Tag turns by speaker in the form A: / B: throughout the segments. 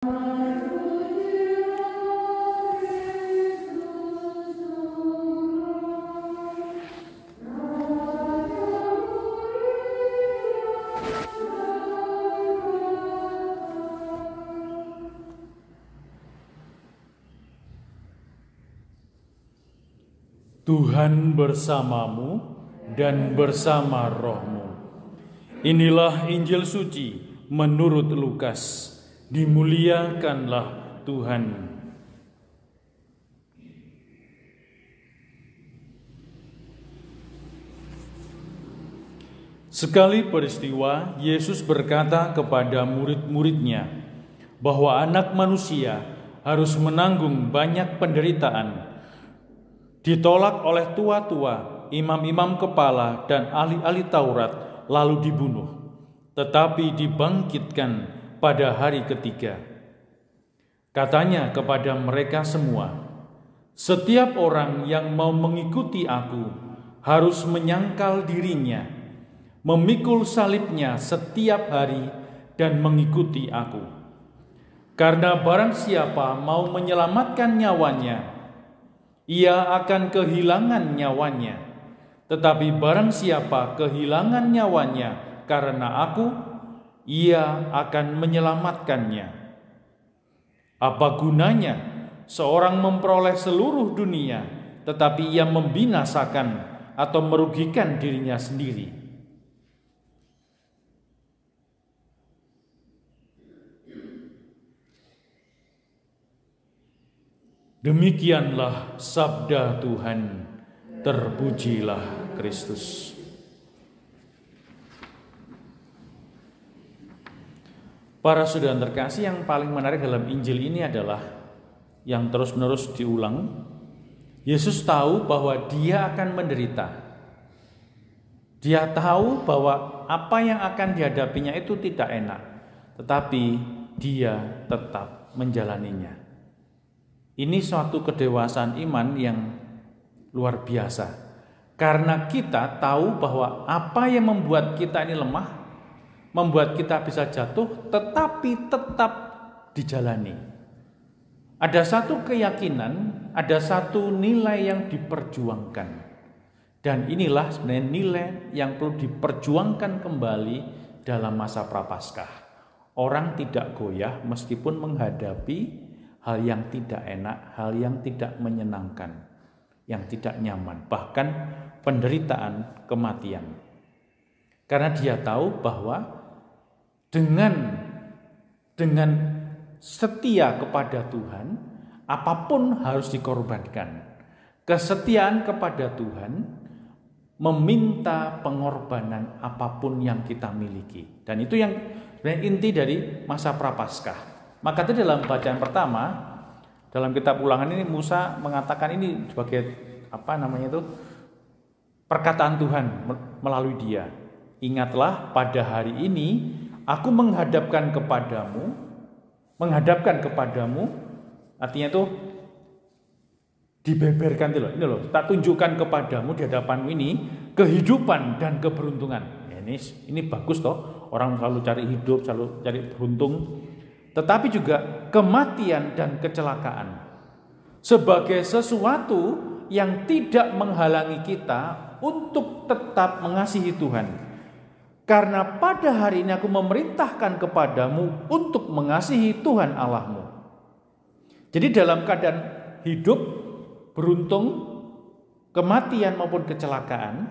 A: Tuhan bersamamu dan bersama rohmu. Inilah Injil suci menurut Lukas. Dimuliakanlah Tuhan. Sekali peristiwa, Yesus berkata kepada murid-muridnya bahwa anak manusia harus menanggung banyak penderitaan ditolak oleh tua-tua, imam-imam kepala, dan ahli-ahli Taurat, lalu dibunuh, tetapi dibangkitkan pada hari ketiga. Katanya kepada mereka semua, "Setiap orang yang mau mengikuti Aku harus menyangkal dirinya, memikul salibnya setiap hari, dan mengikuti Aku." Karena barang siapa mau menyelamatkan nyawanya, ia akan kehilangan nyawanya. Tetapi barang siapa kehilangan nyawanya karena aku, ia akan menyelamatkannya. Apa gunanya seorang memperoleh seluruh dunia, tetapi ia membinasakan atau merugikan dirinya sendiri? Demikianlah sabda Tuhan, terpujilah Kristus. Para saudara terkasih yang paling menarik dalam Injil ini adalah yang terus-menerus diulang. Yesus tahu bahwa dia akan menderita. Dia tahu bahwa apa yang akan dihadapinya itu tidak enak, tetapi dia tetap menjalaninya. Ini suatu kedewasaan iman yang luar biasa. Karena kita tahu bahwa apa yang membuat kita ini lemah, membuat kita bisa jatuh, tetapi tetap dijalani. Ada satu keyakinan, ada satu nilai yang diperjuangkan. Dan inilah sebenarnya nilai yang perlu diperjuangkan kembali dalam masa prapaskah. Orang tidak goyah meskipun menghadapi hal yang tidak enak, hal yang tidak menyenangkan, yang tidak nyaman, bahkan penderitaan kematian. Karena dia tahu bahwa dengan dengan setia kepada Tuhan, apa pun harus dikorbankan. Kesetiaan kepada Tuhan meminta pengorbanan apa pun yang kita miliki. Dan itu yang inti dari masa prapaskah. Maka itu dalam bacaan pertama dalam kitab ulangan ini Musa mengatakan ini sebagai apa namanya itu perkataan Tuhan melalui dia. Ingatlah pada hari ini aku menghadapkan kepadamu menghadapkan kepadamu artinya itu dibeberkan itu loh. Ini loh, tak tunjukkan kepadamu di hadapanmu ini kehidupan dan keberuntungan. Ya, ini ini bagus toh. Orang selalu cari hidup, selalu cari beruntung tetapi juga kematian dan kecelakaan sebagai sesuatu yang tidak menghalangi kita untuk tetap mengasihi Tuhan. Karena pada hari ini aku memerintahkan kepadamu untuk mengasihi Tuhan Allahmu. Jadi dalam keadaan hidup, beruntung, kematian maupun kecelakaan,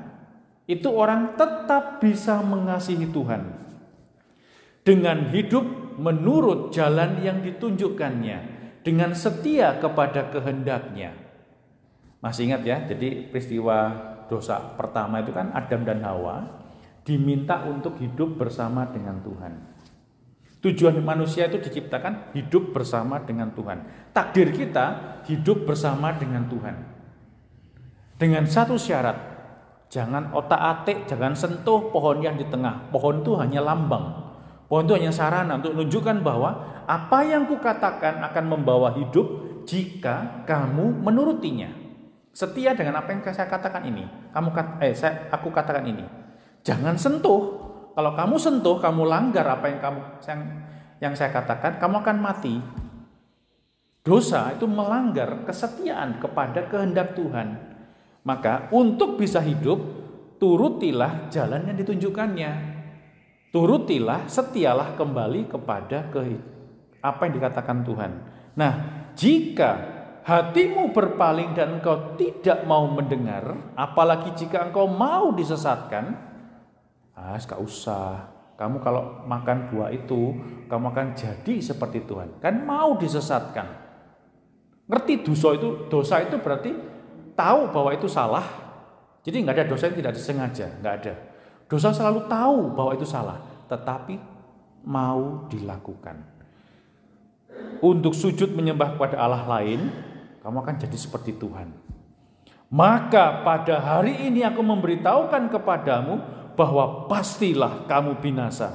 A: itu orang tetap bisa mengasihi Tuhan. Dengan hidup menurut jalan yang ditunjukkannya dengan setia kepada kehendaknya. Masih ingat ya, jadi peristiwa dosa pertama itu kan Adam dan Hawa diminta untuk hidup bersama dengan Tuhan. Tujuan manusia itu diciptakan hidup bersama dengan Tuhan. Takdir kita hidup bersama dengan Tuhan. Dengan satu syarat, jangan otak-atik, jangan sentuh pohon yang di tengah. Pohon itu hanya lambang, Pohon itu hanya sarana untuk menunjukkan bahwa apa yang kukatakan akan membawa hidup jika kamu menurutinya. Setia dengan apa yang saya katakan ini. Kamu eh saya aku katakan ini. Jangan sentuh. Kalau kamu sentuh, kamu langgar apa yang kamu yang, yang saya katakan, kamu akan mati. Dosa itu melanggar kesetiaan kepada kehendak Tuhan. Maka untuk bisa hidup, turutilah jalan yang ditunjukkannya. Turutilah, setialah kembali kepada ke apa yang dikatakan Tuhan. Nah, jika hatimu berpaling dan engkau tidak mau mendengar, apalagi jika engkau mau disesatkan, ah, gak usah. Kamu kalau makan buah itu, kamu akan jadi seperti Tuhan. Kan mau disesatkan. Ngerti dosa itu, dosa itu berarti tahu bahwa itu salah. Jadi nggak ada dosa yang tidak disengaja, nggak ada. Dosa selalu tahu bahwa itu salah, tetapi mau dilakukan. Untuk sujud menyembah kepada Allah lain, kamu akan jadi seperti Tuhan. Maka pada hari ini aku memberitahukan kepadamu bahwa pastilah kamu binasa.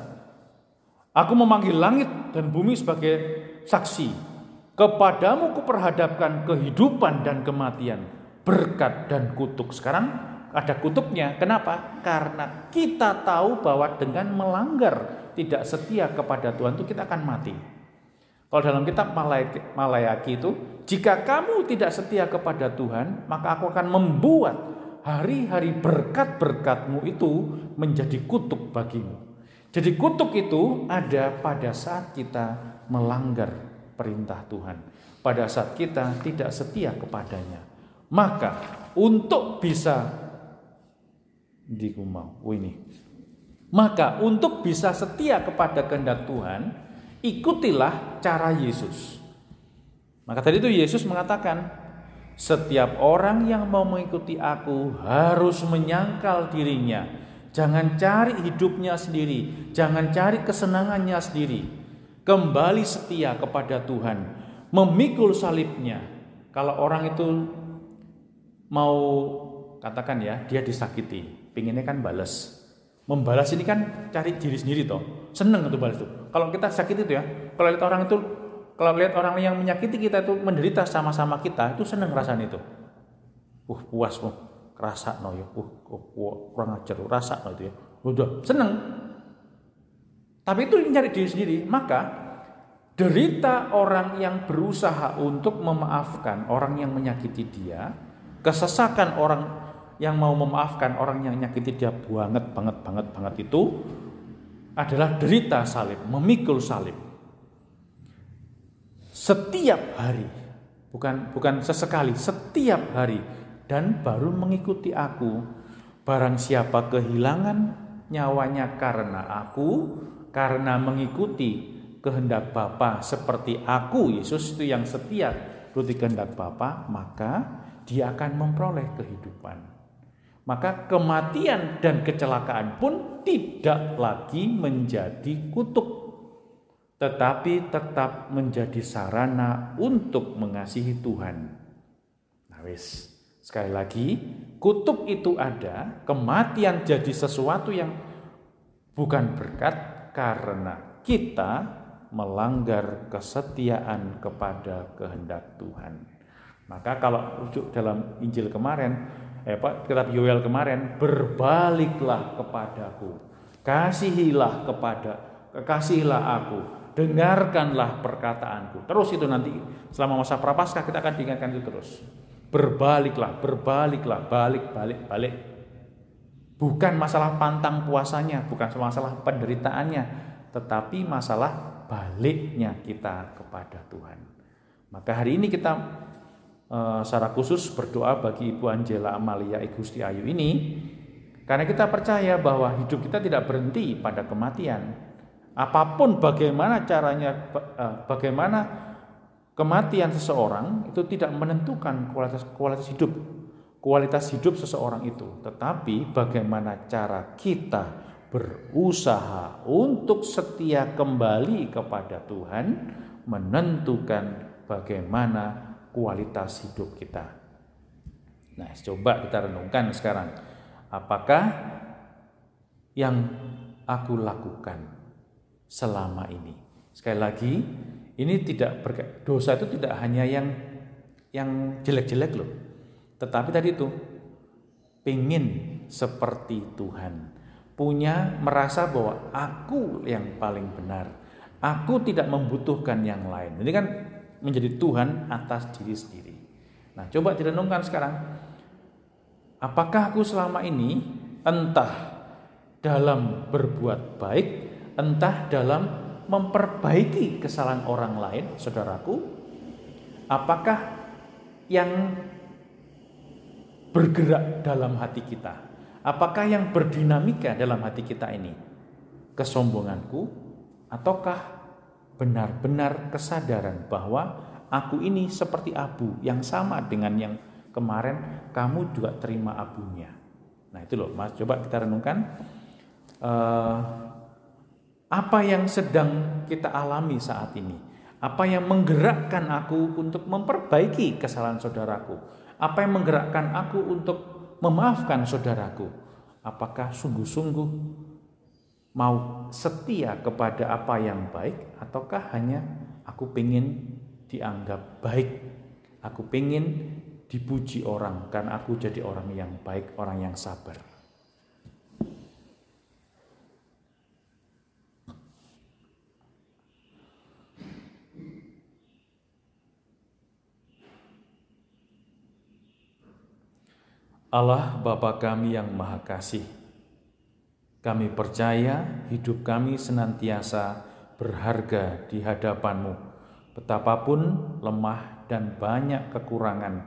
A: Aku memanggil langit dan bumi sebagai saksi. Kepadamu kuperhadapkan kehidupan dan kematian, berkat dan kutuk. Sekarang ada kutubnya. Kenapa? Karena kita tahu bahwa dengan melanggar tidak setia kepada Tuhan itu kita akan mati. Kalau dalam kitab Malayaki itu, jika kamu tidak setia kepada Tuhan, maka aku akan membuat hari-hari berkat-berkatmu itu menjadi kutuk bagimu. Jadi kutuk itu ada pada saat kita melanggar perintah Tuhan. Pada saat kita tidak setia kepadanya. Maka untuk bisa digumau oh ini. Maka untuk bisa setia kepada kehendak Tuhan, ikutilah cara Yesus. Maka tadi itu Yesus mengatakan, setiap orang yang mau mengikuti aku harus menyangkal dirinya. Jangan cari hidupnya sendiri, jangan cari kesenangannya sendiri. Kembali setia kepada Tuhan, memikul salibnya. Kalau orang itu mau katakan ya, dia disakiti, pinginnya kan balas. Membalas ini kan cari diri sendiri toh. Seneng itu balas itu. Kalau kita sakit itu ya, kalau lihat orang itu kalau lihat orang yang menyakiti kita itu menderita sama-sama kita, itu seneng rasanya itu. Uh, puas, uh, kerasa no ya, uh, uh, kurang ajar, rasa no itu ya. Udah, seneng. Tapi itu mencari diri sendiri, maka derita orang yang berusaha untuk memaafkan orang yang menyakiti dia, kesesakan orang yang mau memaafkan orang yang menyakiti dia banget banget banget banget itu adalah derita salib, memikul salib setiap hari, bukan bukan sesekali, setiap hari dan baru mengikuti aku. Barang siapa kehilangan nyawanya karena aku, karena mengikuti kehendak Bapa seperti aku, Yesus itu yang setia berarti kehendak Bapa, maka dia akan memperoleh kehidupan. Maka kematian dan kecelakaan pun tidak lagi menjadi kutuk tetapi tetap menjadi sarana untuk mengasihi Tuhan. Nah, wis. Sekali lagi, kutub itu ada, kematian jadi sesuatu yang bukan berkat karena kita melanggar kesetiaan kepada kehendak Tuhan. Maka kalau rujuk dalam Injil kemarin, eh Pak, kitab Yoel kemarin, berbaliklah kepadaku, kasihilah kepada, kekasihilah aku, dengarkanlah perkataanku. Terus itu nanti selama masa prapaskah kita akan diingatkan itu terus. Berbaliklah, berbaliklah, balik, balik, balik. Bukan masalah pantang puasanya, bukan masalah penderitaannya, tetapi masalah baliknya kita kepada Tuhan. Maka hari ini kita uh, secara khusus berdoa bagi Ibu Angela Amalia Igusti Ayu ini karena kita percaya bahwa hidup kita tidak berhenti pada kematian, Apa pun bagaimana caranya, eh, bagaimana kematian seseorang itu tidak menentukan kualitas kualitas hidup kualitas hidup seseorang itu, tetapi bagaimana cara kita berusaha untuk setia kembali kepada Tuhan menentukan bagaimana kualitas hidup kita. Nah, coba kita renungkan sekarang. Apakah yang aku lakukan selama ini. Sekali lagi, ini tidak dosa itu tidak hanya yang yang jelek-jelek loh. Tetapi tadi itu pingin seperti Tuhan. Punya merasa bahwa aku yang paling benar. Aku tidak membutuhkan yang lain. Ini kan menjadi Tuhan atas diri sendiri. Nah, coba direnungkan sekarang. Apakah aku selama ini entah dalam berbuat baik, entah dalam memperbaiki kesalahan orang lain, saudaraku? Apakah yang bergerak dalam hati kita? Apakah yang berdinamika dalam hati kita ini? Kesombonganku ataukah benar-benar kesadaran bahwa aku ini seperti abu yang sama dengan yang kemarin kamu juga terima abunya. Nah itu loh mas, coba kita renungkan uh, apa yang sedang kita alami saat ini. Apa yang menggerakkan aku untuk memperbaiki kesalahan saudaraku? Apa yang menggerakkan aku untuk memaafkan saudaraku? Apakah sungguh-sungguh mau setia kepada apa yang baik ataukah hanya aku pengen dianggap baik aku pengen dipuji orang karena aku jadi orang yang baik orang yang sabar Allah Bapa kami yang Maha Kasih kami percaya hidup kami senantiasa berharga di hadapanmu, betapapun lemah dan banyak kekurangan,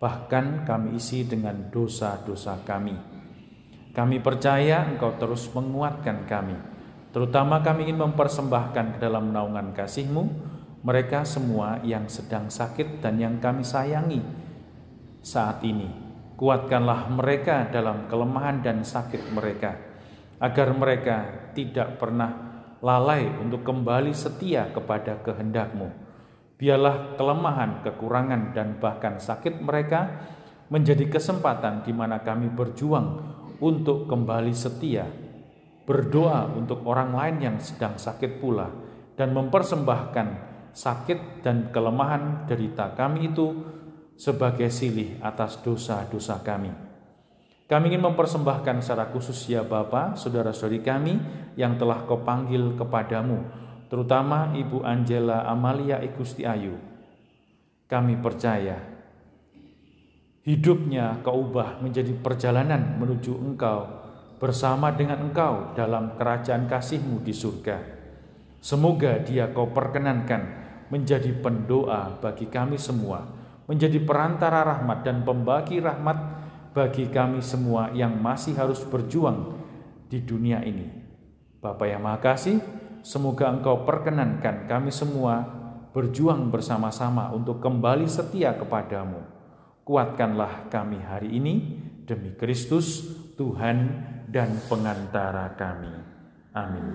A: bahkan kami isi dengan dosa-dosa kami. Kami percaya Engkau terus menguatkan kami, terutama kami ingin mempersembahkan ke dalam naungan kasih-Mu mereka semua yang sedang sakit dan yang kami sayangi saat ini. Kuatkanlah mereka dalam kelemahan dan sakit mereka agar mereka tidak pernah lalai untuk kembali setia kepada kehendakmu. Biarlah kelemahan, kekurangan, dan bahkan sakit mereka menjadi kesempatan di mana kami berjuang untuk kembali setia, berdoa untuk orang lain yang sedang sakit pula, dan mempersembahkan sakit dan kelemahan derita kami itu sebagai silih atas dosa-dosa kami. Kami ingin mempersembahkan secara khusus ya Bapa, saudara-saudari kami yang telah kau panggil kepadamu, terutama Ibu Angela Amalia Igusti Ayu. Kami percaya hidupnya kau ubah menjadi perjalanan menuju engkau bersama dengan engkau dalam kerajaan kasihmu di surga. Semoga dia kau perkenankan menjadi pendoa bagi kami semua, menjadi perantara rahmat dan pembagi rahmat bagi kami semua yang masih harus berjuang di dunia ini. Bapa yang Maha Kasih, semoga Engkau perkenankan kami semua berjuang bersama-sama untuk kembali setia kepadamu. Kuatkanlah kami hari ini demi Kristus, Tuhan dan pengantara kami. Amin.